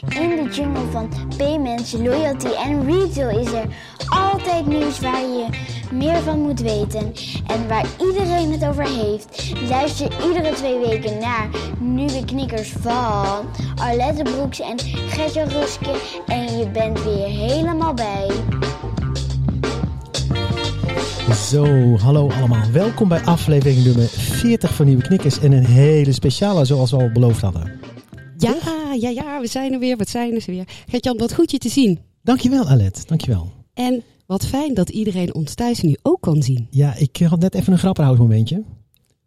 In de jungle van payments, loyalty en retail is er altijd nieuws waar je meer van moet weten en waar iedereen het over heeft. Luister iedere twee weken naar nieuwe knikkers van Arlette Broeks en Gertje Ruske en je bent weer helemaal bij. Zo, hallo allemaal. Welkom bij aflevering nummer 40 van Nieuwe Knikkers. En een hele speciale, zoals we al beloofd hadden. Ja, ja, ja, we zijn er weer. Wat zijn er weer? Gert-Jan, wat goed je te zien. Dankjewel Alet, dankjewel. En wat fijn dat iedereen ons thuis nu ook kan zien. Ja, ik had net even een grappenhoudmomentje.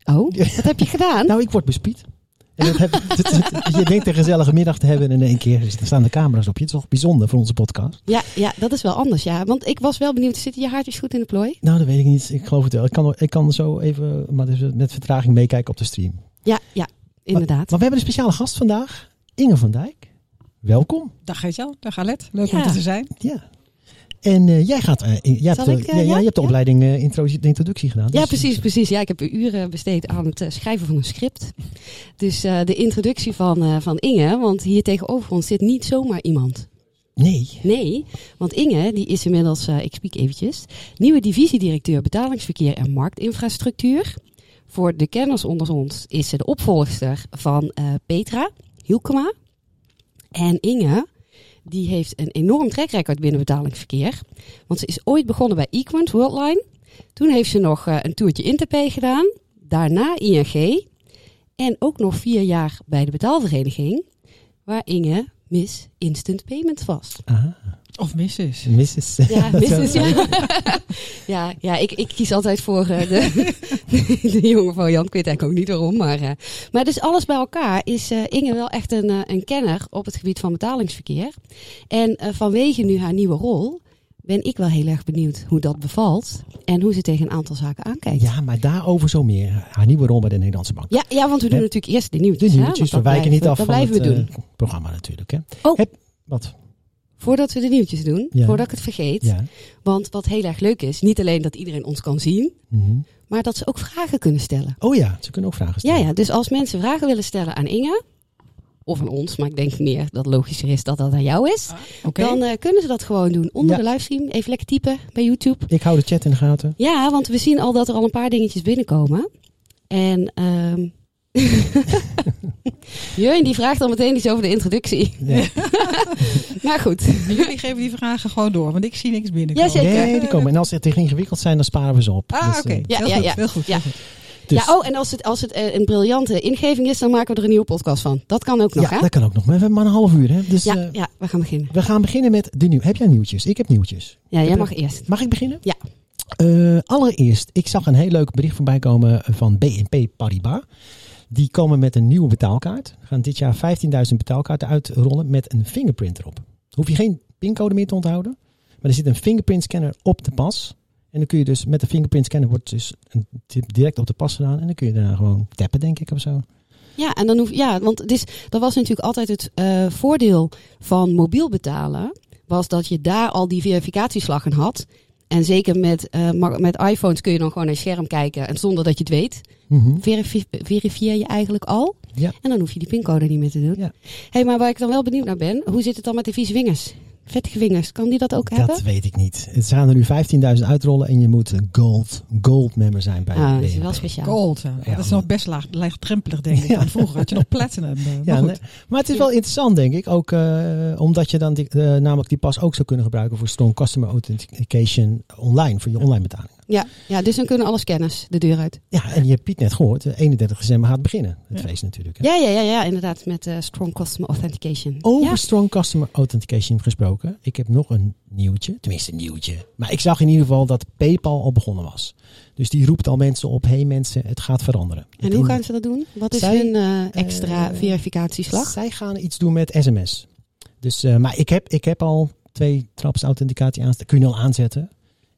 Oh, wat heb je gedaan? Nou, ik word bespied. En dat heb, je denkt een gezellige middag te hebben en in één keer staan de camera's op je. Het is toch bijzonder voor onze podcast. Ja, ja, dat is wel anders, ja. Want ik was wel benieuwd, zitten je haartjes goed in de plooi? Nou, dat weet ik niet. Ik geloof het wel. Ik kan, ik kan zo even maar dus met vertraging meekijken op de stream. Ja, ja, inderdaad. Maar, maar we hebben een speciale gast vandaag. Inge van Dijk. Welkom. Dag Gert-Jan, dag Alet. Leuk ja. om er te zijn. Ja. En uh, jij gaat, uh, jij, hebt, ik, uh, ja, jij hebt de opleiding intro, de introductie gedaan. Ja, dus, precies, precies. Ja, ik heb uren besteed aan het schrijven van een script. Dus de introductie van, van Inge, want hier tegenover ons zit niet zomaar iemand. Nee. Nee, want Inge, die is inmiddels, ik spiek eventjes, nieuwe divisiedirecteur betalingsverkeer en marktinfrastructuur. Voor de kenners onder ons is ze de opvolgster van Petra Hielkema. En Inge, die heeft een enorm trekrecord binnen betalingsverkeer. Want ze is ooit begonnen bij Equant Worldline. Toen heeft ze nog uh, een toertje Interpay gedaan. Daarna ING. En ook nog vier jaar bij de betaalvereniging. Waar Inge Miss Instant Payment was. Aha. Of Mrs. Mrs. Ja, Mrs. Ja, ja, ja ik, ik kies altijd voor uh, de, de jonge variant. Ik weet eigenlijk ook niet waarom. Maar, uh, maar dus alles bij elkaar is uh, Inge wel echt een, een kenner op het gebied van betalingsverkeer. En vanwege nu haar nieuwe rol ben ik wel heel erg benieuwd hoe dat bevalt. En hoe ze tegen een aantal zaken aankijkt. Ja, maar daarover zo meer. Haar nieuwe rol bij de Nederlandse Bank. Ja, ja want we doen He? natuurlijk eerst de nieuwtjes. De nieuwtjes, we wijken niet af van het we doen. programma natuurlijk. Hè? Oh. Heb, wat? Voordat we de nieuwtjes doen, Ja. voordat ik het vergeet. Ja. Want wat heel erg leuk is, niet alleen dat iedereen ons kan zien, Mhm. maar dat ze ook vragen kunnen stellen. Oh ja, ze kunnen ook vragen Ja, stellen. ja, dus als mensen vragen willen stellen aan Inge, of aan ons, maar ik denk meer dat het logischer is dat dat aan jou is, Oké. dan eh, kunnen ze dat gewoon doen onder Ja. de livestream. Even lekker typen bij YouTube. Ik hou de chat in de gaten. Ja, want we zien al dat er al een paar dingetjes binnenkomen. En ehm Jurjen die vraagt al meteen iets over de introductie. Ja. maar goed. En Jullie geven die vragen gewoon door, want ik zie niks binnenkomen. Ja, zeker. Nee, die komen. En als ze te ingewikkeld zijn, dan sparen we ze op. Ah, Dus, oké. eh, Ja, heel, ja, goed, ja. heel goed. Ja. heel goed. dus- Ja, oh, en als het, als het eh, een briljante ingeving is, dan maken we er een nieuwe podcast van. Dat kan ook nog, ja, hè? dat kan ook nog. Maar we hebben maar een half uur. Hè? Dus Ja, eh, ja, we gaan beginnen. we gaan beginnen met de nieuw. Heb jij nieuwtjes? Ik heb nieuwtjes. Ja, jij heb- mag eerst. Mag ik beginnen? Ja. Eh, allereerst, ik zag een heel leuk bericht voorbij komen van BNP Paribas. Die komen met een nieuwe betaalkaart. Gaan dit jaar 15.000 betaalkaarten uitrollen met een fingerprint erop. Hoef je geen pincode meer te onthouden. Maar er zit een fingerprint scanner op de pas. En dan kun je dus met de fingerprint scanner wordt dus een tip direct op de pas gedaan. En dan kun je daarna gewoon tappen, denk ik, of zo. Ja, en dan hoef ja, want dus, dat was natuurlijk altijd het eh, voordeel van mobiel betalen. Was dat je daar al die verificatieslag in had. En zeker met, eh, met iPhones kun je dan gewoon naar je scherm kijken. En zonder dat je het weet, Mhm. verifi- verifieer je eigenlijk al. Ja. En dan hoef je die pincode niet meer te doen. Ja. hey, maar waar ik dan wel benieuwd naar ben, hoe zit het dan met de vieze vingers? Vettige vingers, kan die dat ook hebben? Dat weet ik niet. Het gaan er nu 15.000 uitrollen en je moet een gold, gold member zijn bij Ah, dat is wel speciaal. Gold, ja. Ja, dat is nog best laag, laagdrempelig, denk ik. Ja. Vroeger had je nog platinum. eh, maar Ja, goed. nee. maar het is wel interessant, denk ik. Ook eh, omdat je dan die, eh, namelijk die pas ook zou kunnen gebruiken voor Strong Customer Authentication online, voor je online betaling. Ja, ja, dus dan kunnen alle scanners de deur uit. Ja, en je hebt Piet net gehoord, eh, 31 december gaat beginnen. Het Ja. feest natuurlijk. Hè. Ja, ja, ja, ja, inderdaad, met eh, Strong Customer Authentication. Over Ja. Strong Customer Authentication gesproken. Ik heb nog een nieuwtje, tenminste een nieuwtje. Maar ik zag in ieder geval dat PayPal al begonnen was. Dus die roept al mensen op, hey mensen, het gaat veranderen. En Het hoe gaan ze dat doen? Wat is Zij, hun eh, extra eh, verificatieslag? Zij gaan iets doen met sms. Dus, eh, maar ik heb, ik heb al twee traps authenticatie aan. Kun je al aanzetten.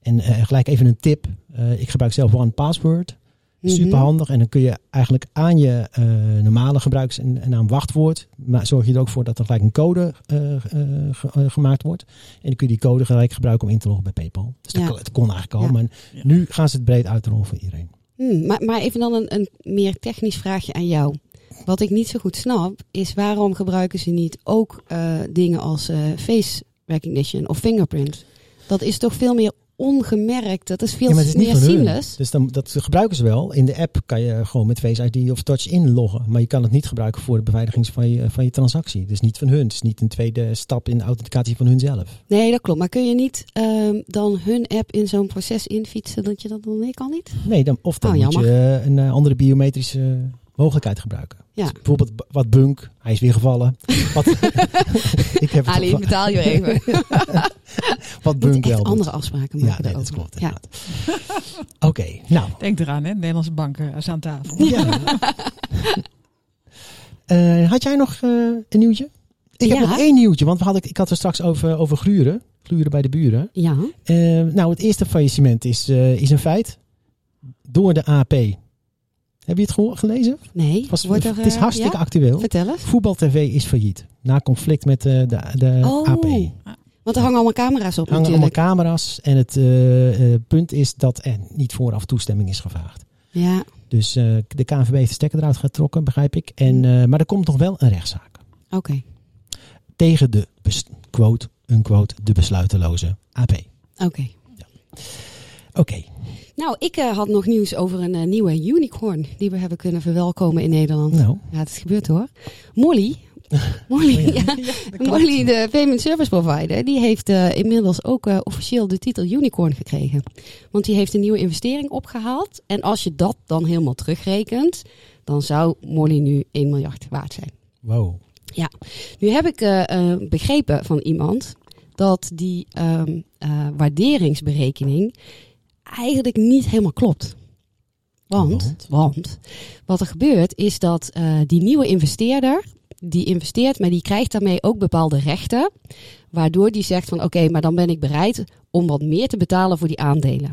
En eh, gelijk even een tip. Eh, ik gebruik zelf One Password. Mhm. Super handig. En dan kun je eigenlijk aan je eh, normale gebruiks- en, en aan wachtwoord. Maar zorg je er ook voor dat er gelijk een code eh, eh, ge- eh, gemaakt wordt. En dan kun je die code gelijk gebruiken om in te loggen bij PayPal. Dus dat Ja. het kon eigenlijk al. Ja. Maar nu gaan ze het breed uitrollen voor iedereen. Hmm, maar, maar even dan een, een meer technisch vraagje aan jou. wat ik niet zo goed snap, is waarom gebruiken ze niet ook eh, dingen als eh, face recognition of fingerprint? Dat is toch veel meer ongemerkt. Dat is veel Ja, is meer seamless. Dus dan, dat gebruiken ze wel. In de app kan je gewoon met Face ID of Touch inloggen. Maar je kan het niet gebruiken voor de beveiliging van je, van je transactie. Dus niet van hun. Het is niet een tweede stap in de authenticatie van hun zelf. Nee, dat klopt. Maar kun je niet ehm, dan hun app in zo'n proces infietsen dat je dat dan nee kan niet? Nee, dan, of dan Oh, moet je een eh, andere biometrische mogelijkheid gebruiken. Ja. Dus bijvoorbeeld wat bunk. Hij is weer gevallen. wat, ik heb het Ali, op- betaal je even. wat bunk wel. andere afspraken Ja, maken nee, dat klopt Ja. inderdaad. Oké, nou. Denk eraan, hè? Nederlandse banken is aan tafel. Ja. Eh, had jij nog eh, een nieuwtje? Ik heb Ja. nog één nieuwtje, want we hadden, ik had het straks over, over gluren. Gluren bij de buren. Ja, Eh, nou, het eerste faillissement is, eh, is een feit. Door de AP. Heb je het gelezen? nee. Was, Wordt er, het is eh, hartstikke ja? actueel. Vertel eens. Voetbal TV is failliet. Na conflict met eh, de, de Oh, AP. Want er hangen allemaal camera's op hangen allemaal camera's. En het eh, punt is dat er niet vooraf toestemming is gevraagd. Ja, Dus de KNVB heeft de stekker eruit getrokken, begrijp ik. En, eh, maar er komt nog wel een rechtszaak. oké. Tegen de, quote, unquote, de besluiteloze AP. Oké. Oké, Nou, ik eh, had nog nieuws over een eh, nieuwe unicorn die we hebben kunnen verwelkomen in Nederland. nou. Ja, het is gebeurd hoor. Molly. Molly, Oh ja. Molly, de payment service provider, die heeft eh, inmiddels ook officieel de titel unicorn gekregen. Want die heeft een nieuwe investering opgehaald. En als je dat dan helemaal terugrekent, dan zou Molly nu 1 miljard waard zijn. Wow. Nu heb ik begrepen van iemand dat die ehm, eh, waarderingsberekening eigenlijk niet helemaal klopt. Want, Want? wat er gebeurt is dat eh, die nieuwe investeerder, die investeert, maar die krijgt daarmee ook bepaalde rechten. Waardoor die zegt van oké, maar dan ben ik bereid om wat meer te betalen voor die aandelen.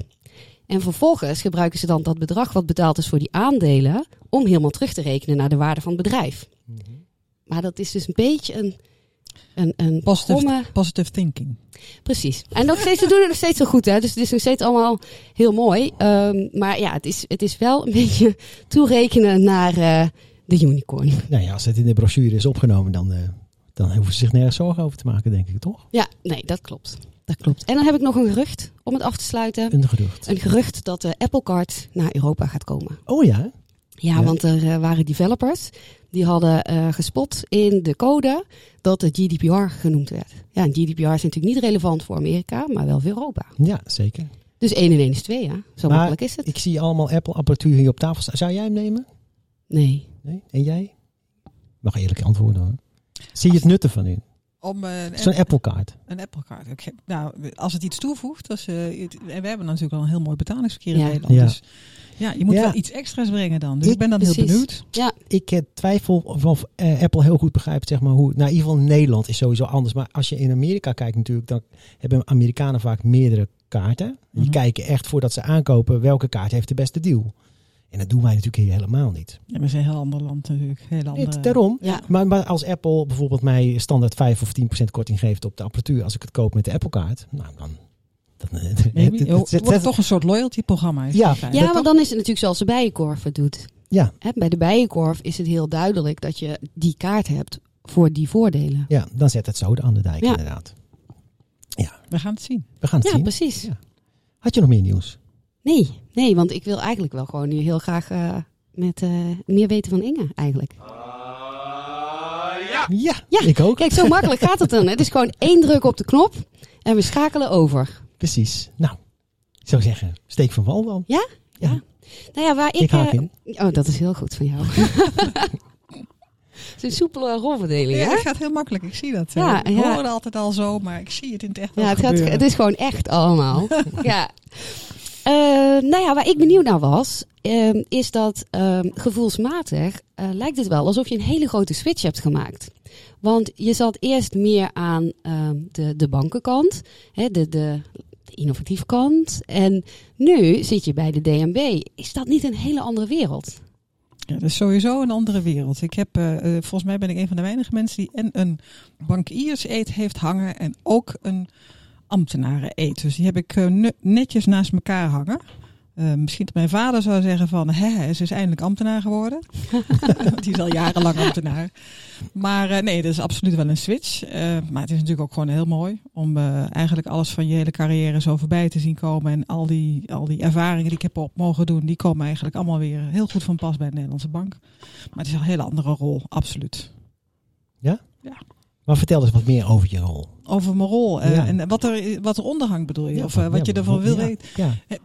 En vervolgens gebruiken ze dan dat bedrag wat betaald is voor die aandelen om helemaal terug te rekenen naar de waarde van het bedrijf. Maar dat is dus een beetje een, een, een Positive, positive thinking. Precies. En nog steeds, ze doen het nog steeds zo goed, hè. Dus het is nog steeds allemaal heel mooi. Ehm, maar ja, het is, het is wel een beetje toerekenen naar eh, de unicorn. Nou ja, als het in de brochure is opgenomen, dan, eh, dan hoeven ze zich nergens zorgen over te maken, denk ik, toch? Ja, nee, dat klopt. Dat klopt. En dan heb ik nog een gerucht om het af te sluiten. Een gerucht. Een gerucht dat de Apple Card naar Europa gaat komen. Oh ja? Ja, Ja. want er eh, waren developers die hadden eh, gespot in de code dat de GDPR genoemd werd. Ja, en GDPR is natuurlijk niet relevant voor Amerika, maar wel voor Europa. Ja, zeker. Dus 1 en 1 is 2, ja. Zo Maar makkelijk is het. Ik zie allemaal Apple-apparatuur hier op tafel staan. Zou jij hem nemen? Nee. Nee? En jij? Mag eerlijk antwoorden hoor. Zie je het nutten van in? Om eh, een, Zo'n Apple-kaart. een Apple Card. Ik heb- nou, als het iets toevoegt. Als, eh, het- en we hebben natuurlijk al een heel mooi betalingsverkeer in Ja. Nederland. Ja. Dus ja, je moet Ja. wel iets extra's brengen dan. Dus Ik- ik, ben dan heel benieuwd. Ik eh, twijfel of, of eh, Apple heel goed begrijpt, zeg maar, hoe... Nou, in ieder geval Nederland is sowieso anders. Maar als je in Amerika kijkt natuurlijk, dan hebben Amerikanen vaak meerdere kaarten. Die Mhm. kijken echt voordat ze aankopen, welke kaart heeft de beste deal. En dat doen wij natuurlijk hier helemaal niet. Ja, we zijn een heel ander land natuurlijk. Heel andere... Daarom. Ja. Maar, maar als Apple bijvoorbeeld mij standaard 5 of 10% korting geeft op de apparatuur als ik het koop met de Apple-kaart, nou dan... dan eh, het- Maybe. het- Oh, het- het wordt het- toch een soort loyalty-programma. is Ja. Ja, want dan is het natuurlijk zoals de Bijenkorf het doet. Ja, Hè, bij de Bijenkorf is het heel duidelijk dat je die kaart hebt voor die voordelen. ja, dan zet het zo aan de dijk Ja. inderdaad. We gaan het zien. We gaan het Ja, zien. precies. Ja. Had je nog meer nieuws? Nee, nee, want ik wil eigenlijk wel gewoon nu heel graag eh, met eh, meer weten van Inge eigenlijk. Ja, Ja. ik ook. Kijk, zo makkelijk gaat het dan. Het is gewoon één druk op de knop en we schakelen over. Precies. Nou, ik zou zeggen, steek van wal dan. Ja? Ja. Nou ja, waar ik... Ik haak eh, in. oh, dat is heel goed van jou. Het is een soepele rolverdeling, Ja, hè? het gaat heel makkelijk. Ik zie dat. Ja, ik ja. hoor het altijd al zo, maar ik zie het in het echt Ja, het, gaat, het is gewoon echt allemaal. ja. Eh, nou ja, waar ik benieuwd naar was, ehm, is dat ehm, gevoelsmatig eh, lijkt het wel alsof je een hele grote switch hebt gemaakt. Want je zat eerst meer aan ehm, de, de bankenkant, hè, de, de, de innovatieve kant. En nu zit je bij de DNB. Is dat niet een hele andere wereld? Ja, dat is sowieso een andere wereld. Ik heb, eh, eh, volgens mij ben ik een van de weinige mensen die en een bankierseed heeft hangen en ook een ambtenaren eet. Dus die heb ik eh, ne- netjes naast elkaar hangen. Eh, misschien dat mijn vader zou zeggen van, hè, ze is eindelijk ambtenaar geworden. Die is al jarenlang ambtenaar. Maar eh, nee, dat is absoluut wel een switch. Eh, maar het is natuurlijk ook gewoon heel mooi om eh, eigenlijk alles van je hele carrière zo voorbij te zien komen. En al die, al die ervaringen die ik heb op mogen doen, die komen eigenlijk allemaal weer heel goed van pas bij de Nederlandse Bank. Maar het is een hele andere rol, absoluut. Maar vertel eens wat meer over je rol. Over mijn rol eh, Ja. en wat er, wat er onderhangt bedoel je? Ja, of eh, wat ja, je ervan wil ja, weten? Ja, Het,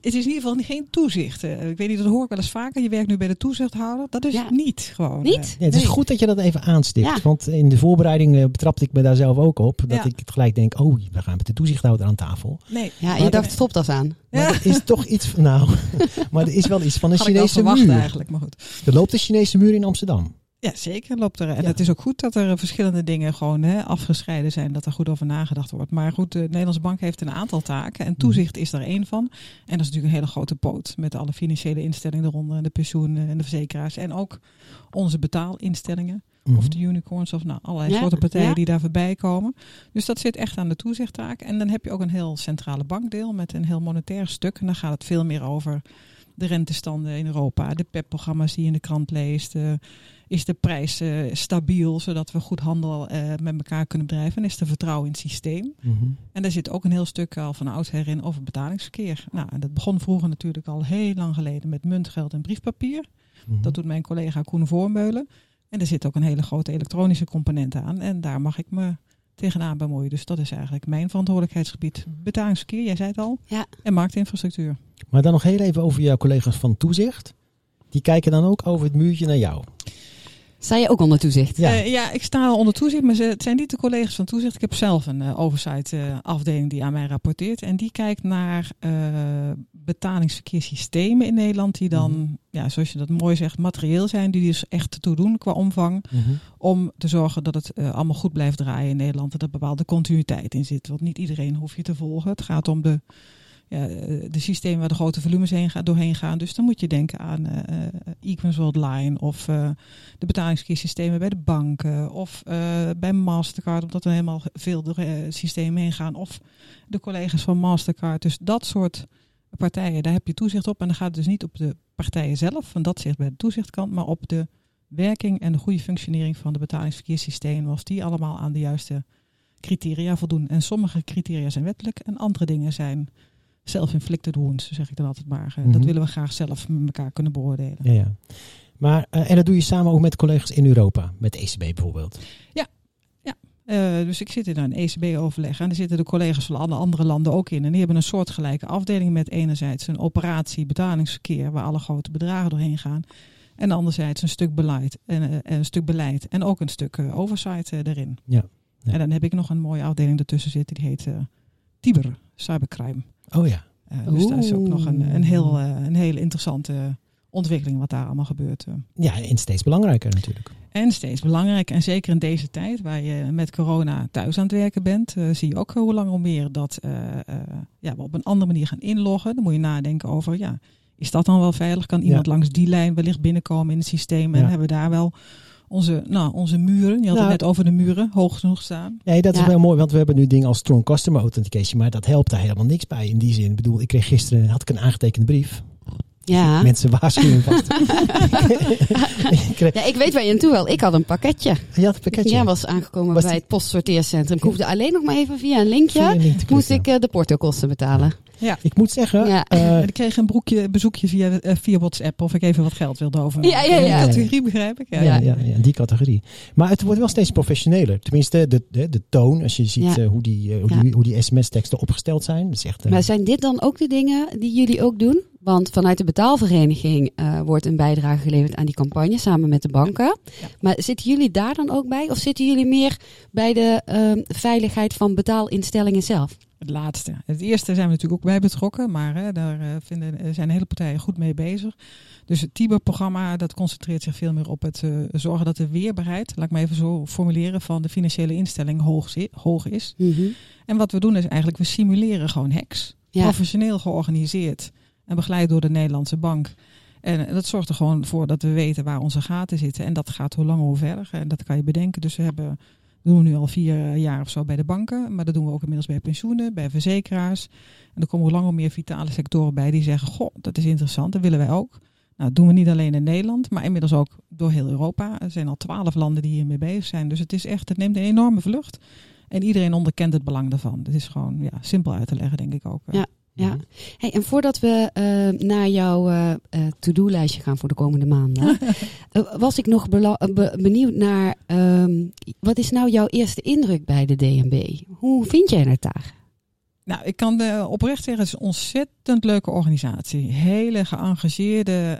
is in ieder geval geen toezicht. Eh, ik weet niet, dat hoor ik wel eens vaker. Je werkt nu bij de toezichthouder. Dat is niet gewoon. Niet? Eh, het is nee. goed dat je dat even aanstipt. Ja. Want in de voorbereiding eh, betrapte ik me daar zelf ook op. Dat Ja. ik gelijk denk, oh, we gaan met de toezichthouder aan tafel. Nee. Ja, Maar je dacht stopdas aan. Maar Ja. er is toch iets van, nou, maar er is wel iets van een Had ik wel Chinese muur. eigenlijk, maar goed. Er loopt een Chinese muur in Amsterdam. Ja, zeker loopt er. En Ja. het is ook goed dat er verschillende dingen gewoon hè, afgescheiden zijn, dat er goed over nagedacht wordt. Maar goed, de Nederlandse Bank heeft een aantal taken en toezicht is er één van. En dat is natuurlijk een hele grote poot met alle financiële instellingen eronder, en de pensioenen en de verzekeraars. En ook onze betaalinstellingen, Mhm. of de unicorns, of nou, allerlei Ja, soorten partijen ja. die daar voorbij komen. Dus dat zit echt aan de toezichttaak. En dan heb je ook een heel centrale bankdeel met een heel monetair stuk. En dan gaat het veel meer over de rentestanden in Europa, de PEP-programma's die je in de krant leest. eh, is de prijs eh, stabiel, zodat we goed handel eh, met elkaar kunnen bedrijven? En is er vertrouwen in het systeem? Mhm. En daar zit ook een heel stuk al van oudsher in over betalingsverkeer. Nou, en dat begon vroeger natuurlijk al heel lang geleden met muntgeld en briefpapier. Mhm. Dat doet mijn collega Koen Voormeulen. En er zit ook een hele grote elektronische component aan. En daar mag ik me tegenaan bemoeien. Dus dat is eigenlijk mijn verantwoordelijkheidsgebied. Betalingsverkeer, jij zei het al. Ja. En marktinfrastructuur. Maar dan nog heel even over jouw collega's van toezicht. Die kijken dan ook over het muurtje naar jou. Sta je ook onder toezicht? Ja. Ja. ja, ik sta onder toezicht, maar ze, het zijn niet de collega's van toezicht. Ik heb zelf een eh, oversight eh, afdeling die aan mij rapporteert. En die kijkt naar eh, betalingsverkeerssystemen in Nederland. Die dan, Mhm. ja, zoals je dat mooi zegt, materieel zijn. Die dus echt toe doen qua omvang. Om te zorgen dat het eh, allemaal goed blijft draaien in Nederland. En dat er bepaalde continuïteit in zit. Want niet iedereen hoef je te volgen. Het gaat om de, ja, eh, de systemen waar de grote volumes heen gaan, doorheen gaan. Dus dan moet je denken aan eh eh, Equins Worldline of eh, de betalingssystemen bij de banken. Of eh, bij Mastercard, omdat er helemaal veel door, eh, systemen heen gaan. Of de collega's van Mastercard. Dus dat soort partijen, daar heb je toezicht op. En dan gaat het dus niet op de partijen zelf, want dat zit bij de toezichtkant, maar op de werking en de goede functionering van de betalingsverkeerssystemen. Of die allemaal aan de juiste criteria voldoen. En sommige criteria zijn wettelijk en andere dingen zijn self-inflicted wounds, zeg ik dan altijd maar. Eh, Mhm. Dat willen we graag zelf met elkaar kunnen beoordelen. Ja, ja. Maar, eh, en dat doe je samen ook met collega's in Europa. Met de ECB bijvoorbeeld. Eh, dus ik zit in een ECB-overleg en daar zitten de collega's van alle andere landen ook in. En die hebben een soortgelijke afdeling met enerzijds een operatie betalingsverkeer waar alle grote bedragen doorheen gaan. En anderzijds een stuk beleid en een stuk beleid en ook een stuk oversight erin. Ja. Ja. En dan heb ik nog een mooie afdeling ertussen zitten die heet Tiber, cybercrime. Oh ja. Eh, dus daar is ook nog een, een, heel, eh, een hele interessante ontwikkeling wat daar allemaal gebeurt. eh. Ja, en steeds belangrijker natuurlijk. En steeds belangrijk, en zeker in deze tijd waar je met corona thuis aan het werken bent, zie je ook hoe lang hoe meer dat ja, we op een andere manier gaan inloggen. Dan moet je nadenken over, ja, is dat dan wel veilig? Kan iemand Ja. langs die lijn wellicht binnenkomen in het systeem? En Ja. hebben we daar wel onze, nou, onze muren, je had Nou, het net over de muren, hoog genoeg staan. Nee, dat is wel mooi, want we hebben nu dingen als Strong Customer Authentication, maar dat helpt daar helemaal niks bij in die zin. Ik bedoel, ik kreeg gisteren had ik een aangetekende brief. Ja. Mensen waarschuwen vast. ja, ik weet waar je aan toe wil. Ik had een pakketje. je had een pakketje. Ja, was aangekomen Was bij die- het postsorteercentrum. Ik hoefde alleen nog maar even via een linkje. Via een link te Moest ik eh, de portokosten betalen. Ja. Ik moet zeggen, Ja. eh, En ik kreeg een broekje, bezoekje via, eh, via WhatsApp of ik even wat geld wilde over. Ja, ja, ja. Die categorie begrijp ik. Ja. ja, Ja. ja, ja, die categorie. Maar het wordt wel steeds professioneler. Tenminste, de, de, de toon, als je ziet Ja. eh, hoe die, hoe Ja. die, hoe die sms-teksten opgesteld zijn. Dat is echt, Maar zijn dit dan ook de dingen die jullie ook doen? Want vanuit de betaalvereniging eh, wordt een bijdrage geleverd aan die campagne samen met de banken. Ja. Maar zitten jullie daar dan ook bij? Of zitten jullie meer bij de ehm, veiligheid van betaalinstellingen zelf? Het laatste. Het eerste zijn we natuurlijk ook bij betrokken, maar hè, daar eh, vinden, zijn hele partijen goed mee bezig. Dus het TIBER-programma dat concentreert zich veel meer op het eh, zorgen dat de weerbaarheid, laat ik me even zo formuleren, van de financiële instelling hoog, hoog is. En wat we doen is eigenlijk, we simuleren gewoon hacks. Ja. Professioneel georganiseerd en begeleid door de Nederlandse bank. En dat zorgt er gewoon voor dat we weten waar onze gaten zitten. En dat gaat hoe langer hoe verder. En dat kan je bedenken. Dus we hebben doen we nu al vier jaar of zo bij de banken. Maar dat doen we ook inmiddels bij pensioenen, bij verzekeraars. En er komen hoe langer meer vitale sectoren bij die zeggen, goh, dat is interessant, dat willen wij ook. Nou, dat doen we niet alleen in Nederland, maar inmiddels ook door heel Europa. Er zijn al twaalf landen die hiermee bezig zijn. Dus het is echt, het neemt een enorme vlucht. En iedereen onderkent het belang daarvan. Het is gewoon ja, simpel uit te leggen, denk ik ook. Ja. Ja, hey, en voordat we uh, naar jouw uh, to-do-lijstje gaan voor de komende maanden, was ik nog benieuwd naar um, wat is nou jouw eerste indruk bij de DNB? Hoe vind jij het daar? Nou, ik kan uh, oprecht zeggen, het is een ontzettend leuke organisatie. Hele geëngageerde,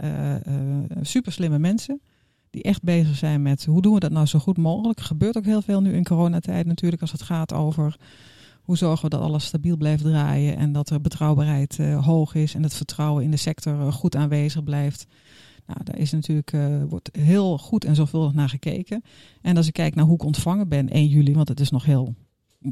super slimme mensen. Die echt bezig zijn met hoe doen we dat nou zo goed mogelijk. Er gebeurt ook heel veel nu in coronatijd natuurlijk als het gaat over hoe zorgen we dat alles stabiel blijft draaien en dat er betrouwbaarheid uh, hoog is en het vertrouwen in de sector uh, goed aanwezig blijft. Nou, daar is natuurlijk, uh, wordt heel goed en zorgvuldig naar gekeken. En als ik kijk naar hoe ik ontvangen ben 1 juli, want het is nog heel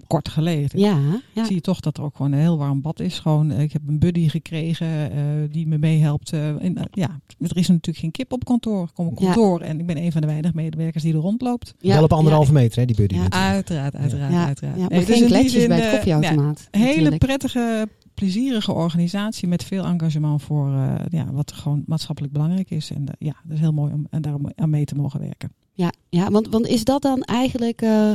kort geleden. Ja, ja. Zie je toch dat er ook gewoon een heel warm bad is. Gewoon, ik heb een buddy gekregen uh, die me meehelpt. Uh, in, uh, ja, er is natuurlijk geen kip op kantoor. Ik kom op kantoor ja. en ik ben een van de weinige medewerkers die er rondloopt. Ja. Wel op anderhalve meter, hè, die buddy. Ja, uiteraard, uiteraard, ja. uiteraard. Ja, maar nee, geen dus bij het koffieautomaat. Een hele prettige, plezierige organisatie met veel engagement voor ja, wat gewoon maatschappelijk belangrijk is. En ja, dat is heel mooi om daar aan mee te mogen werken. Ja, ja want, want is dat dan eigenlijk uh,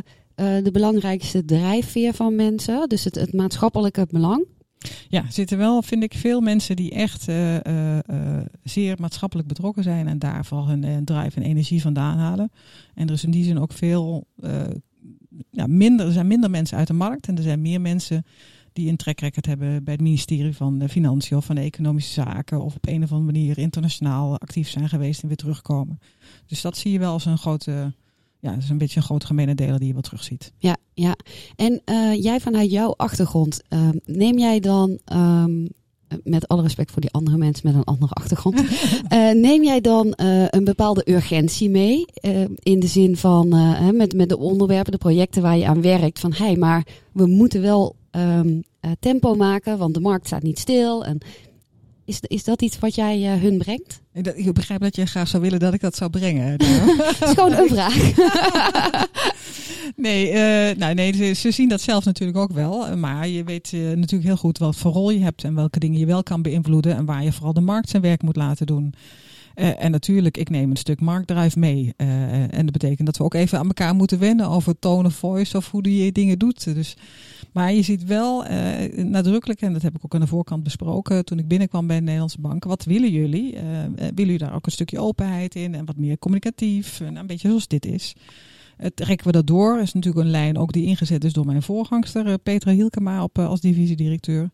de belangrijkste drijfveer van mensen. Dus het, maatschappelijke belang. Ja, zitten wel, vind ik, veel mensen die echt uh, uh, zeer maatschappelijk betrokken zijn en daar vooral hun drive en energie vandaan halen. En er is in die zin ook veel ja, minder, er zijn minder mensen uit de markt en er zijn meer mensen die een track record hebben bij het ministerie van Financiën of van Economische Zaken of op een of andere manier internationaal actief zijn geweest en weer terugkomen. Dus dat zie je wel als een grote ja, dat is een beetje een groot gemene deler die je wel terugziet. Ja, ja. En uh, jij vanuit jouw achtergrond, uh, neem jij dan, um, met alle respect voor die andere mensen met een andere achtergrond, uh, neem jij dan een bepaalde urgentie mee? in de zin van met, met de onderwerpen, de projecten waar je aan werkt, van hé, hey, maar we moeten wel um, tempo maken, want de markt staat niet stil. En is, is dat iets wat jij uh, hun brengt? Ik begrijp dat je graag zou willen dat ik dat zou brengen. Het is gewoon een vraag. nee, uh, nou, nee ze, ze, zien dat zelf natuurlijk ook wel. Maar je weet uh, natuurlijk heel goed wat voor rol je hebt en welke dingen je wel kan beïnvloeden. En waar je vooral de markt zijn werk moet laten doen. Uh, en natuurlijk, ik neem een stuk marktdrive mee. Uh, en dat betekent dat we ook even aan elkaar moeten wennen over tone of voice of hoe je dingen doet. Dus, maar je ziet wel uh, nadrukkelijk, en dat heb ik ook aan de voorkant besproken toen ik binnenkwam bij de Nederlandse Bank. Wat willen jullie? willen jullie daar ook een stukje openheid in en wat meer communicatief? En een beetje zoals dit is. Trekken we dat door. is natuurlijk een lijn ook die ingezet is door mijn voorgangster Petra Hielkema op, als divisiedirecteur.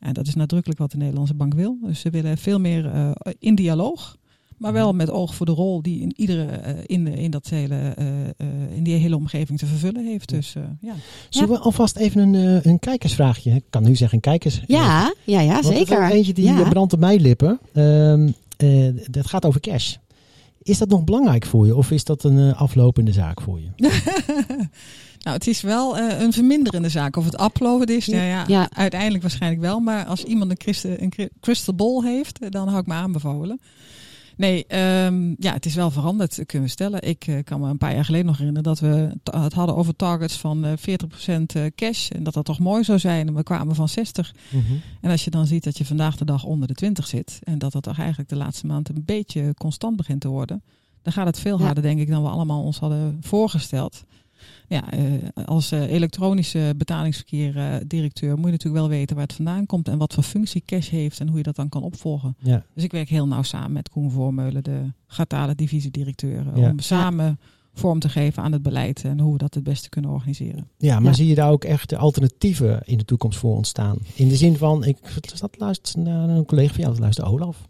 En dat is nadrukkelijk wat de Nederlandse Bank wil. Dus ze willen veel meer in dialoog. Maar wel met oog voor de rol die in iedere uh, in, in, dat hele, uh, uh, in die hele omgeving te vervullen heeft. Dus, ja. Zullen we alvast even een, een kijkersvraagje? Ik kan nu zeggen een kijkers. Ja, ja, ja zeker. Er eentje die ja. brandt op mijn lippen. Ehm, dat gaat over cash. Is dat nog belangrijk voor je of is dat een aflopende zaak voor je? Nou, het is wel uh, een verminderende zaak. Of het uploaden is, ja, ja, ja, uiteindelijk waarschijnlijk wel. Maar als iemand een, crystal, een crystal ball heeft, dan hou ik me aanbevolen. Nee, um, ja, het is wel veranderd, kunnen we stellen. Ik uh, kan me een paar jaar geleden nog herinneren dat we het hadden over targets van uh, 40% cash. En dat dat toch mooi zou zijn. En we kwamen van 60. Mm -hmm. En als je dan ziet dat je vandaag de dag onder de 20 zit. En dat dat toch eigenlijk de laatste maand een beetje constant begint te worden. Dan gaat het veel harder, ja. denk ik, dan we allemaal ons hadden voorgesteld ja, uh, als uh, elektronische betalingsverkeer uh, directeur moet je natuurlijk wel weten waar het vandaan komt en wat voor functie cash heeft en hoe je dat dan kan opvolgen. Ja. Dus ik werk heel nauw samen met Koen Voormeulen, de Gatale divisiedirecteur, ja. om samen vorm te geven aan het beleid en hoe we dat het beste kunnen organiseren. Ja, maar zie je daar ook echt de alternatieven in de toekomst voor ontstaan? In de zin van, ik zat luisteren naar een collega van jou, dat luisterde Olaf.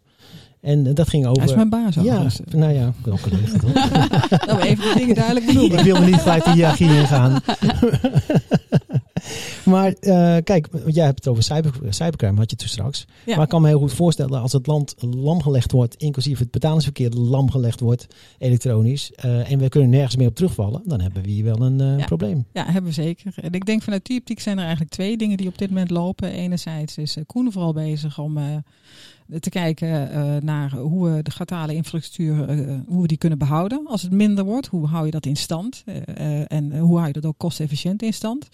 En dat ging over. Hij is mijn baas. Ja, nou ja, ook collega toch? nou, even de dingen duidelijk benoemen. ik wil me niet gelijk de hiërarchie ingaan. Maar uh, kijk, jij hebt het over cyber, cybercrime, had je het straks. Ja. Maar ik kan me heel goed voorstellen als het land lam gelegd wordt, inclusief het betalingsverkeer lam gelegd wordt, elektronisch, uh, en we kunnen nergens meer op terugvallen, dan hebben we hier wel een uh, ja. probleem. Ja, hebben we zeker. En ik denk vanuit die optiek zijn er eigenlijk twee dingen die op dit moment lopen. Enerzijds is Koen vooral bezig om te kijken uh, naar hoe we de gatale infrastructuur, uh, hoe we die kunnen behouden. Als het minder wordt, hoe hou je dat in stand? Uh, en hoe hou je dat ook kostefficiënt in stand?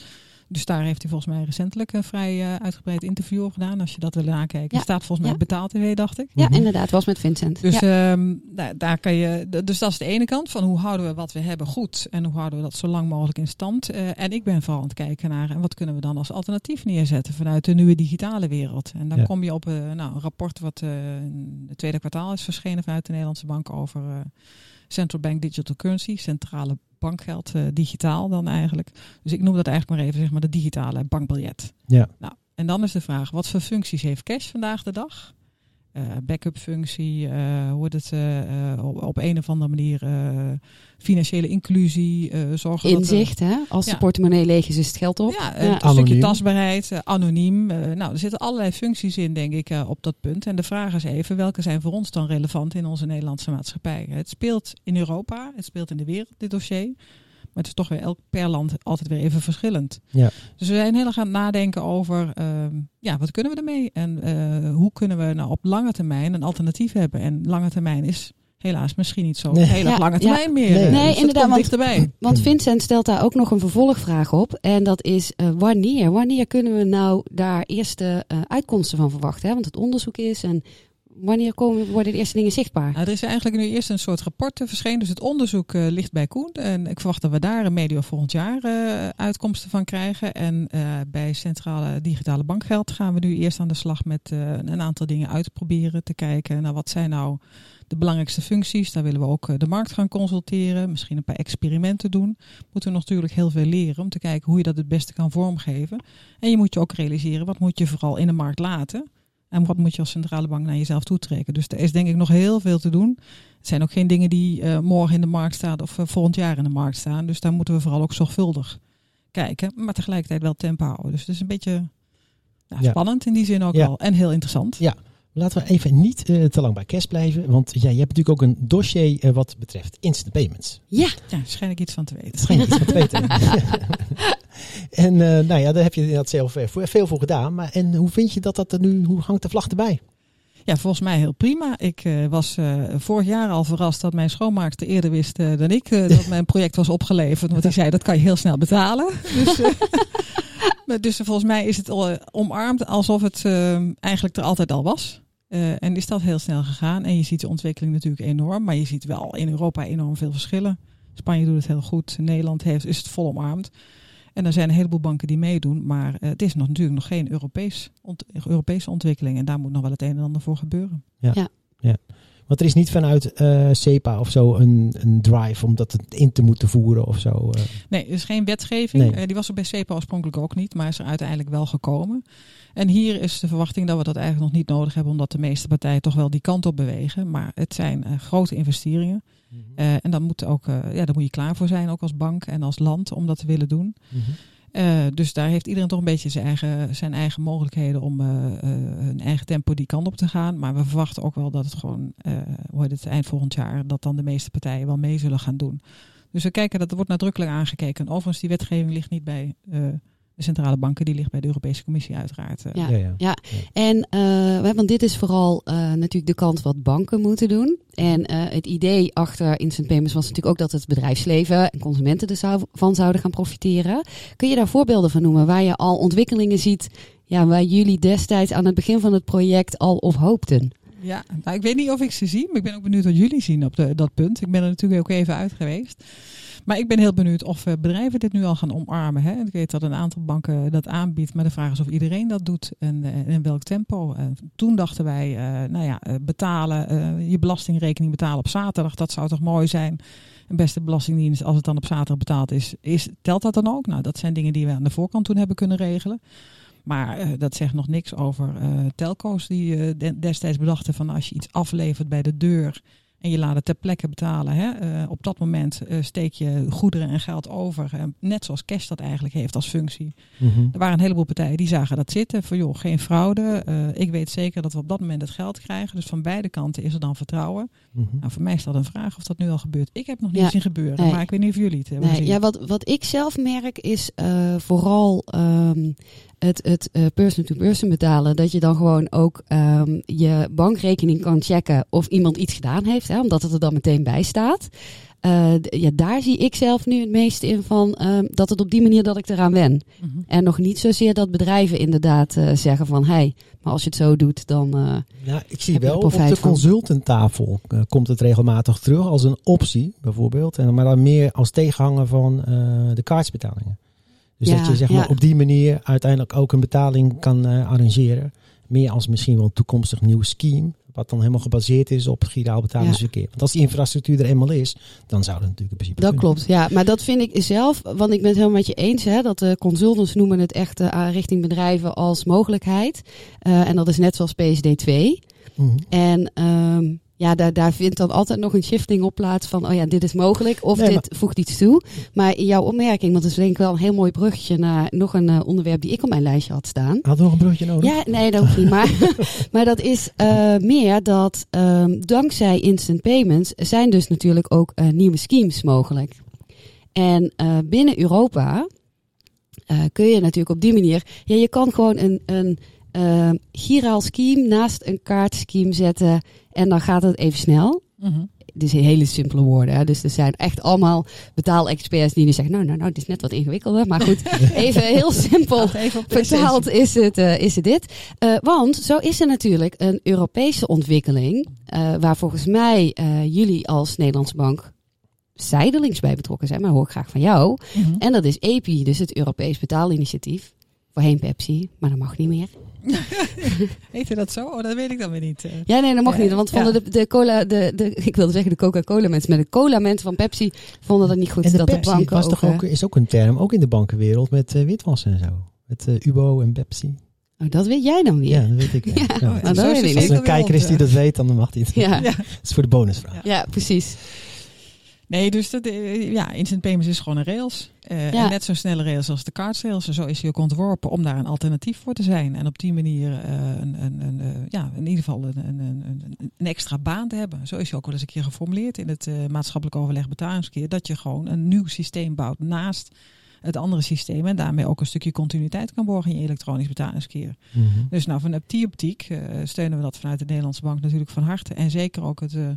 Dus daar heeft hij volgens mij recentelijk een vrij uh, uitgebreid interview over gedaan. Als je dat wil nakijken. Ja. staat volgens mij ja. betaald tv, dacht ik. Ja, inderdaad. was met Vincent. Dus, ja. um, daar, daar, kan je, dus dat is de ene kant van hoe houden we wat we hebben goed. En hoe houden we dat zo lang mogelijk in stand. Uh, en ik ben vooral aan het kijken naar en wat kunnen we dan als alternatief neerzetten vanuit de nieuwe digitale wereld. En dan ja. kom je op uh, nou, een rapport wat in het tweede kwartaal is verschenen vanuit de Nederlandse Bank over Central Bank Digital Currency, centrale bankgeld uh, digitaal dan eigenlijk. Dus ik noem dat eigenlijk maar even zeg maar de digitale bankbiljet. Ja. Nou, en dan is de vraag, wat voor functies heeft cash vandaag de dag? Uh, backup functie, uh, wordt het uh, op, op, een of andere manier financiële inclusie, zorgen Inzicht, dat hè? Als ja. de portemonnee leeg is, is het geld op. Ja, ja. een stukje tastbaarheid, anoniem. nou, er zitten allerlei functies in, denk ik, op dat punt. En de vraag is even, welke zijn voor ons dan relevant in onze Nederlandse maatschappij? Het speelt in Europa, het speelt in de wereld, dit dossier. Maar het is toch weer elk per land altijd weer even verschillend. Ja. Dus we zijn heel erg aan het nadenken over, uh, ja, wat kunnen we ermee? En uh, hoe kunnen we nou op lange termijn een alternatief hebben? En lange termijn is helaas misschien niet zo nee. heel ja, lange termijn ja. meer. Nee, nee dus inderdaad. Want, dichterbij. want Vincent stelt daar ook nog een vervolgvraag op. En dat is uh, wanneer? Wanneer kunnen we nou daar eerste uitkomsten van verwachten? Hè? Want het onderzoek is en wanneer komen, worden de eerste dingen zichtbaar? Nou, er is eigenlijk nu eerst een soort rapport verschenen. Dus het onderzoek uh, ligt bij Koen. En ik verwacht dat we daar een medio volgend jaar uh, uitkomsten van krijgen. En uh, bij Centrale Digitale Bankgeld gaan we nu eerst aan de slag met een aantal dingen uitproberen. Te kijken naar wat zijn nou de belangrijkste functies. Daar willen we ook de markt gaan consulteren. Misschien een paar experimenten doen. Moeten we natuurlijk heel veel leren om te kijken hoe je dat het beste kan vormgeven. En je moet je ook realiseren, wat moet je vooral in de markt laten? En wat moet je als centrale bank naar jezelf toetrekken? Dus er is denk ik nog heel veel te doen. Het zijn ook geen dingen die uh, morgen in de markt staan of uh, volgend jaar in de markt staan. Dus daar moeten we vooral ook zorgvuldig kijken. Maar tegelijkertijd wel tempo houden. Dus het is een beetje nou, spannend ja. in die zin ook ja. wel. En heel interessant. Ja, laten we even niet uh, te lang bij cash blijven. Want ja, je hebt natuurlijk ook een dossier wat betreft instant payments. Ja. Ja, schijn ik iets van te weten. Schijn ik iets van te weten. En uh, nou ja, daar heb je inderdaad zelf veel voor gedaan. Maar en hoe vind je dat dat er nu, hoe hangt de vlag erbij? Ja, volgens mij heel prima. Ik uh, was uh, vorig jaar al verrast dat mijn schoonmaakster eerder wist uh, dan ik dat mijn project was opgeleverd. Want die zei dat kan je heel snel betalen. Dus, dus volgens mij is het al omarmd alsof het eigenlijk er altijd al was. En is dat heel snel gegaan. En je ziet de ontwikkeling natuurlijk enorm. Maar je ziet wel in Europa enorm veel verschillen. Spanje doet het heel goed. Nederland heeft, is het vol omarmd. En er zijn een heleboel banken die meedoen, maar uh, het is nog, natuurlijk nog geen Europees ont Europese ontwikkeling. En daar moet nog wel het een en ander voor gebeuren. Ja, ja. ja. Want er is niet vanuit uh, CEPA of zo een, een drive om dat in te moeten voeren of zo. Uh. Nee, er is geen wetgeving. Nee. die was er bij CEPA oorspronkelijk ook niet, maar is er uiteindelijk wel gekomen. En hier is de verwachting dat we dat eigenlijk nog niet nodig hebben, omdat de meeste partijen toch wel die kant op bewegen. Maar het zijn grote investeringen. Uh, en dan moet, ook, ja, daar moet je klaar voor zijn, ook als bank en als land, om dat te willen doen. Mm -hmm. Uh, dus daar heeft iedereen toch een beetje zijn eigen, zijn eigen mogelijkheden om hun eigen tempo die kant op te gaan. Maar we verwachten ook wel dat het gewoon, hoe het eind volgend jaar, dat dan de meeste partijen wel mee zullen gaan doen. Dus we kijken, dat wordt nadrukkelijk aangekeken. En overigens, die wetgeving ligt niet bij de centrale banken, die ligt bij de Europese Commissie uiteraard. Ja, ja, ja. ja. en uh, want dit is vooral uh, natuurlijk de kant wat banken moeten doen. En uh, het idee achter instant payments was natuurlijk ook dat het bedrijfsleven en consumenten ervan zouden gaan profiteren. Kun je daar voorbeelden van noemen waar je al ontwikkelingen ziet ja, waar jullie destijds aan het begin van het project al op hoopten? Ja, nou, ik weet niet of ik ze zie, maar ik ben ook benieuwd wat jullie zien op de, dat punt. Ik ben er natuurlijk ook even uit geweest. Maar ik ben heel benieuwd of bedrijven dit nu al gaan omarmen. Hè? Ik weet dat een aantal banken dat aanbiedt, maar de vraag is of iedereen dat doet en, en in welk tempo. En toen dachten wij, uh, nou ja, betalen, je belastingrekening betalen op zaterdag, dat zou toch mooi zijn. Een beste belastingdienst, als het dan op zaterdag betaald is, is, telt dat dan ook? Nou, dat zijn dingen die we aan de voorkant toen hebben kunnen regelen. Maar dat zegt nog niks over telco's die destijds bedachten van als je iets aflevert bij de deur en je laat het ter plekke betalen. Hè? Eh, op dat moment uh, steek je goederen en geld over. Uh, net zoals cash dat eigenlijk heeft als functie. Mhm. Er waren een heleboel partijen die zagen dat zitten. Van joh, geen fraude. ik weet zeker dat we op dat moment het geld krijgen. Dus van beide kanten is er dan vertrouwen. Mhm. Nou, voor mij is dat een vraag of dat nu al gebeurt. Ik heb nog niet Ja. zien gebeuren. Nee. Maar ik weet niet of jullie het hebben Nee, gezien. ja, wat, wat ik zelf merk is eh, vooral ehm, het, het eh, person-to-person betalen. Dat je dan gewoon ook ehm, je bankrekening kan checken of iemand iets gedaan heeft. Hè, omdat het er dan meteen bij staat. Eh, ja, daar zie ik zelf nu het meeste in van ehm, dat het op die manier dat ik eraan wen. Mhm. En nog niet zozeer dat bedrijven inderdaad eh, zeggen van... hé, hey, maar als je het zo doet, dan... eh, Ja, ik zie wel op de van? consultanttafel komt het regelmatig terug als een optie, bijvoorbeeld. En, maar dan meer als tegenhanger van eh, de kaartsbetalingen. Dus Ja, dat je zeg maar, ja. op die manier uiteindelijk ook een betaling kan eh, arrangeren. Meer als misschien wel een toekomstig nieuw scheme. Wat dan helemaal gebaseerd is op giraal betalingsverkeer. Want als die infrastructuur er eenmaal is, dan zou dat natuurlijk in principe Dat kunnen. klopt, ja. Maar dat vind ik zelf, want ik ben het helemaal met je eens, hè, dat de consultants noemen het echt eh, richting bedrijven als mogelijkheid. Eh, en dat is net zoals PSD2. Mhm. En ehm, ja, daar, daar vindt dan altijd nog een shifting op plaats van, oh ja, dit is mogelijk of Nee, dit voegt iets toe. Maar in jouw opmerking, want dat is denk ik wel een heel mooi bruggetje naar nog een eh, onderwerp die ik op mijn lijstje had staan. Had nog een broodje nodig? Ja, nee, dat hoeft niet. Maar, maar dat is eh, meer dat ehm, dankzij instant payments zijn dus natuurlijk ook eh, nieuwe schemes mogelijk. En binnen Europa kun je natuurlijk op die manier... Ja, je kan gewoon een, een eh giraal scheme naast een kaartscheme zetten en dan gaat het even snel. Mhm. Dit zijn hele simpele woorden. Hè? Dus er zijn echt allemaal betaalexperts die nu zeggen... nou, nou, nou, dit is net wat ingewikkelder. Maar goed, even heel simpel even vertaald is het, eh, is het dit. Eh, want zo is er natuurlijk een Europese ontwikkeling... eh, waar volgens mij eh, jullie als Nederlandse bank zijdelings bij betrokken zijn. Maar hoor ik graag van jou. Mhm. En dat is EPI, dus het Europees Betaalinitiatief. Voorheen Pepsi, maar dat mag niet meer. Heette dat zo? Oh, dat weet ik dan weer niet. eh. Ja, nee, dat mag Ja, niet. Want ja. vonden de, de cola, de, de, ik wilde zeggen de Coca-Cola mensen, maar de cola mensen van Pepsi vonden dat niet goed. En de dat Pepsi de banken was toch ook, eh, is ook een term, ook in de bankenwereld, met eh, witwassen en zo. Met eh, Ubo en Pepsi. Oh, dat weet jij dan weer. Ja, dat weet ik. Ja. Ja, Ja. maar Zo dat is weet ik het Als er een kijker is die dat weet, dan mag hij het. Ja, Ja. Dat is voor de bonusvraag. ja, precies. Nee, dus dat, eh, ja, instant payments is gewoon een rails. Eh, Ja. En net zo'n snelle rails als de kaartrails. Zo is hij ook ontworpen om daar een alternatief voor te zijn. En op die manier eh, een, een, een, ja, in ieder geval een, een, een, een- een extra baan te hebben. Zo is hij ook wel eens een keer geformuleerd in het eh, maatschappelijk overleg betalingskeer. Dat je gewoon een nieuw systeem bouwt naast het andere systeem. En daarmee ook een stukje continuïteit kan borgen in je elektronisch betalingskeer. Mhm. Dus nou, vanuit die optiek eh, steunen we dat vanuit de Nederlandse Bank natuurlijk van harte. En zeker ook het, eh,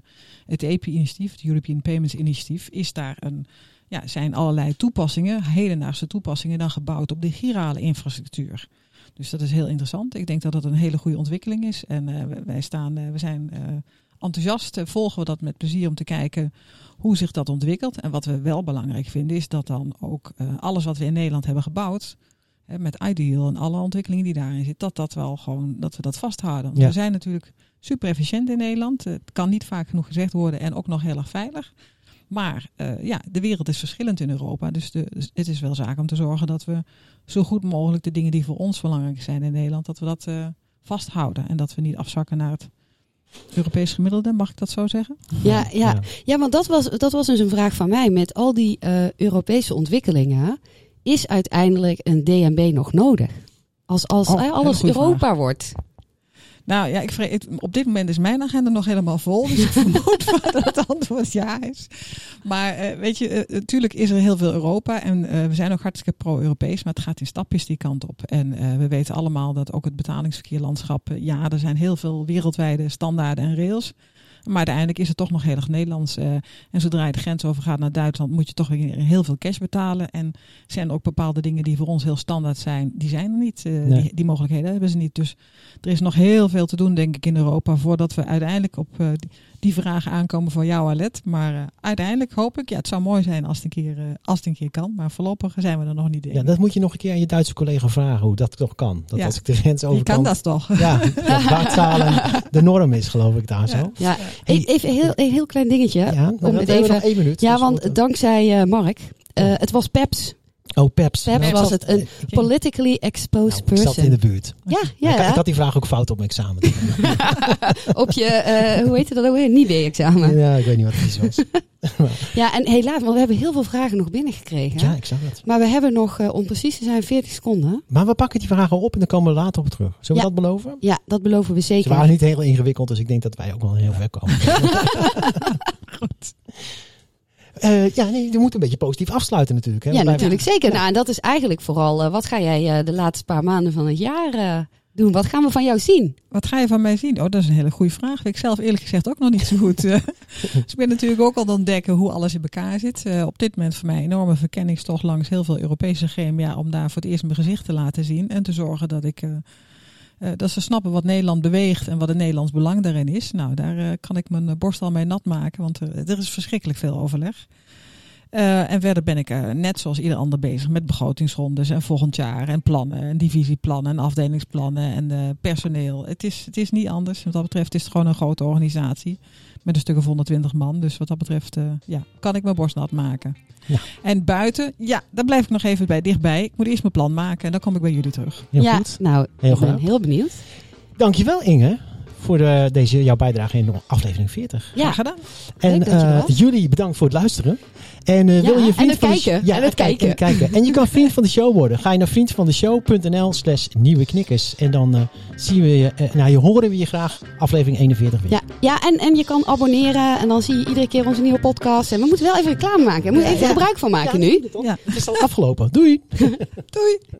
het EPI-initiatief, het European Payments Initiatief, is daar een, ja, zijn allerlei toepassingen, hedendaagse toepassingen, dan gebouwd op de girale infrastructuur. Dus dat is heel interessant. Ik denk dat dat een hele goede ontwikkeling is. En eh, wij- staan, we zijn enthousiast, eh, volgen we dat met plezier om te kijken hoe zich dat ontwikkelt. En wat we wel belangrijk vinden, is dat dan ook eh, alles wat we in Nederland hebben gebouwd, hè, met Ideal en alle ontwikkelingen die daarin zitten, dat dat wel gewoon, dat we dat vasthouden. Ja. We zijn natuurlijk super efficiënt in Nederland. Het kan niet vaak genoeg gezegd worden en ook nog heel erg veilig. Maar eh, ja, de wereld is verschillend in Europa. Dus, de, dus het is wel zaak om te zorgen dat we zo goed mogelijk de dingen die voor ons belangrijk zijn in Nederland, dat we dat vasthouden. En dat we niet afzakken naar het Europees gemiddelde, mag ik dat zo zeggen? Ja, ja. ja want dat was, dat was dus een vraag van mij. Met al die eh, Europese ontwikkelingen, is uiteindelijk een DNB nog nodig? Als, als Oh, alles Europa wordt. Nou ja, ik op dit moment is mijn agenda nog helemaal vol. Dus ik vermoed dat het antwoord ja is. Maar eh, weet je, eh, natuurlijk is er heel veel Europa. En eh, we zijn ook hartstikke pro-Europees. Maar het gaat in stapjes die kant op. En we weten allemaal dat ook het betalingsverkeerlandschap... ja, er zijn heel veel wereldwijde standaarden en rails. Maar uiteindelijk is het toch nog heel erg Nederlands. eh, en zodra je de grens overgaat naar Duitsland... moet je toch weer heel veel cash betalen. En zijn er ook bepaalde dingen die voor ons heel standaard zijn... die zijn er niet. eh, Nee. die, die mogelijkheden hebben ze niet. Dus er is nog heel veel te doen, denk ik, in Europa voordat we uiteindelijk op eh, die, vragen aankomen van jou, Alet. Maar eh, uiteindelijk hoop ik, ja, het zou mooi zijn als het een keer, eh, als het een keer kan. Maar voorlopig zijn we er nog niet denk Ja, dat moet je nog een keer aan je Duitse collega vragen hoe dat toch kan. Dat Ja. als ik de grens over Je kan dat toch? Ja, dat de norm is, geloof ik daar zo. Ja, Hey, even heel, een heel klein dingetje. Ja, om dan het even, nog één minuut. ja dus want wat- dankzij eh, Mark, eh, het was Peps. Oh, Peps. Peps Nou, was het, een politically exposed nou, ik zat in person. de buurt. Ja, ja. ik, had die vraag ook fout op mijn examen. Op je, eh, hoe heet het dat ook weer? Nibé-examen. ja, ik weet niet wat het was. Ja, en helaas, want we hebben heel veel vragen nog binnengekregen. Ja, ik zag het. Maar we hebben nog, eh, om precies te zijn, 40 seconden. Maar we pakken die vragen op en dan komen we later op terug. Zullen we Ja. dat beloven? Ja, dat beloven we Ze zeker. waren niet heel ingewikkeld, dus ik denk dat wij ook wel heel ver komen. Goed. Eh, ja, nee, we moeten een beetje positief afsluiten natuurlijk. Hè? Ja, wij- natuurlijk zeker. Nou, en dat is eigenlijk vooral, eh, wat ga jij eh, de laatste paar maanden van het jaar eh, doen? Wat gaan we van jou zien? Wat ga je van mij zien? Oh, dat is een hele goede vraag. Weet ik zelf eerlijk gezegd ook nog niet zo goed. eh. dus ik ben natuurlijk ook al aan het ontdekken hoe alles in elkaar zit. Eh, op dit moment voor mij een enorme verkenningstocht langs heel veel Europese gremia om daar voor het eerst mijn gezicht te laten zien. En te zorgen dat ik... eh, dat ze snappen wat Nederland beweegt en wat het Nederlands belang daarin is. Nou, daar eh, kan ik mijn eh, borst al mee nat maken, want er is verschrikkelijk veel overleg. En verder ben ik net zoals ieder ander bezig met begrotingsrondes en volgend jaar en plannen en divisieplannen en afdelingsplannen en personeel. Het is, het is niet anders. Wat dat betreft is het gewoon een grote organisatie met een stuk of 120 man. Dus wat dat betreft eh, ja, kan ik mijn borst nat maken. Ja. En buiten, ja, daar blijf ik nog even bij dichtbij. Ik moet eerst mijn plan maken en dan kom ik bij jullie terug. Heel ja, goed. nou, Heel ik ben heel benieuwd. Dankjewel Inge voor de, deze, jouw bijdrage in aflevering 40. Ja, Graag gedaan. En eh, was. jullie bedankt voor het luisteren. En eh, wil je en vriend van de kijken. ja, En het kijken. En, kijken. en je kan vriend van de show worden. Ga je naar vriendvandeshow.nl slash nieuwe knikkers. En dan eh, zien we je, eh, nou, je horen we je graag aflevering 41 weer. Ja, ja en, en je kan abonneren en dan zie je iedere keer onze nieuwe podcast. En we moeten wel even reclame maken. We moeten Ja, even ja. gebruik van maken nu. Ja. Het is al afgelopen. Doei! Doei!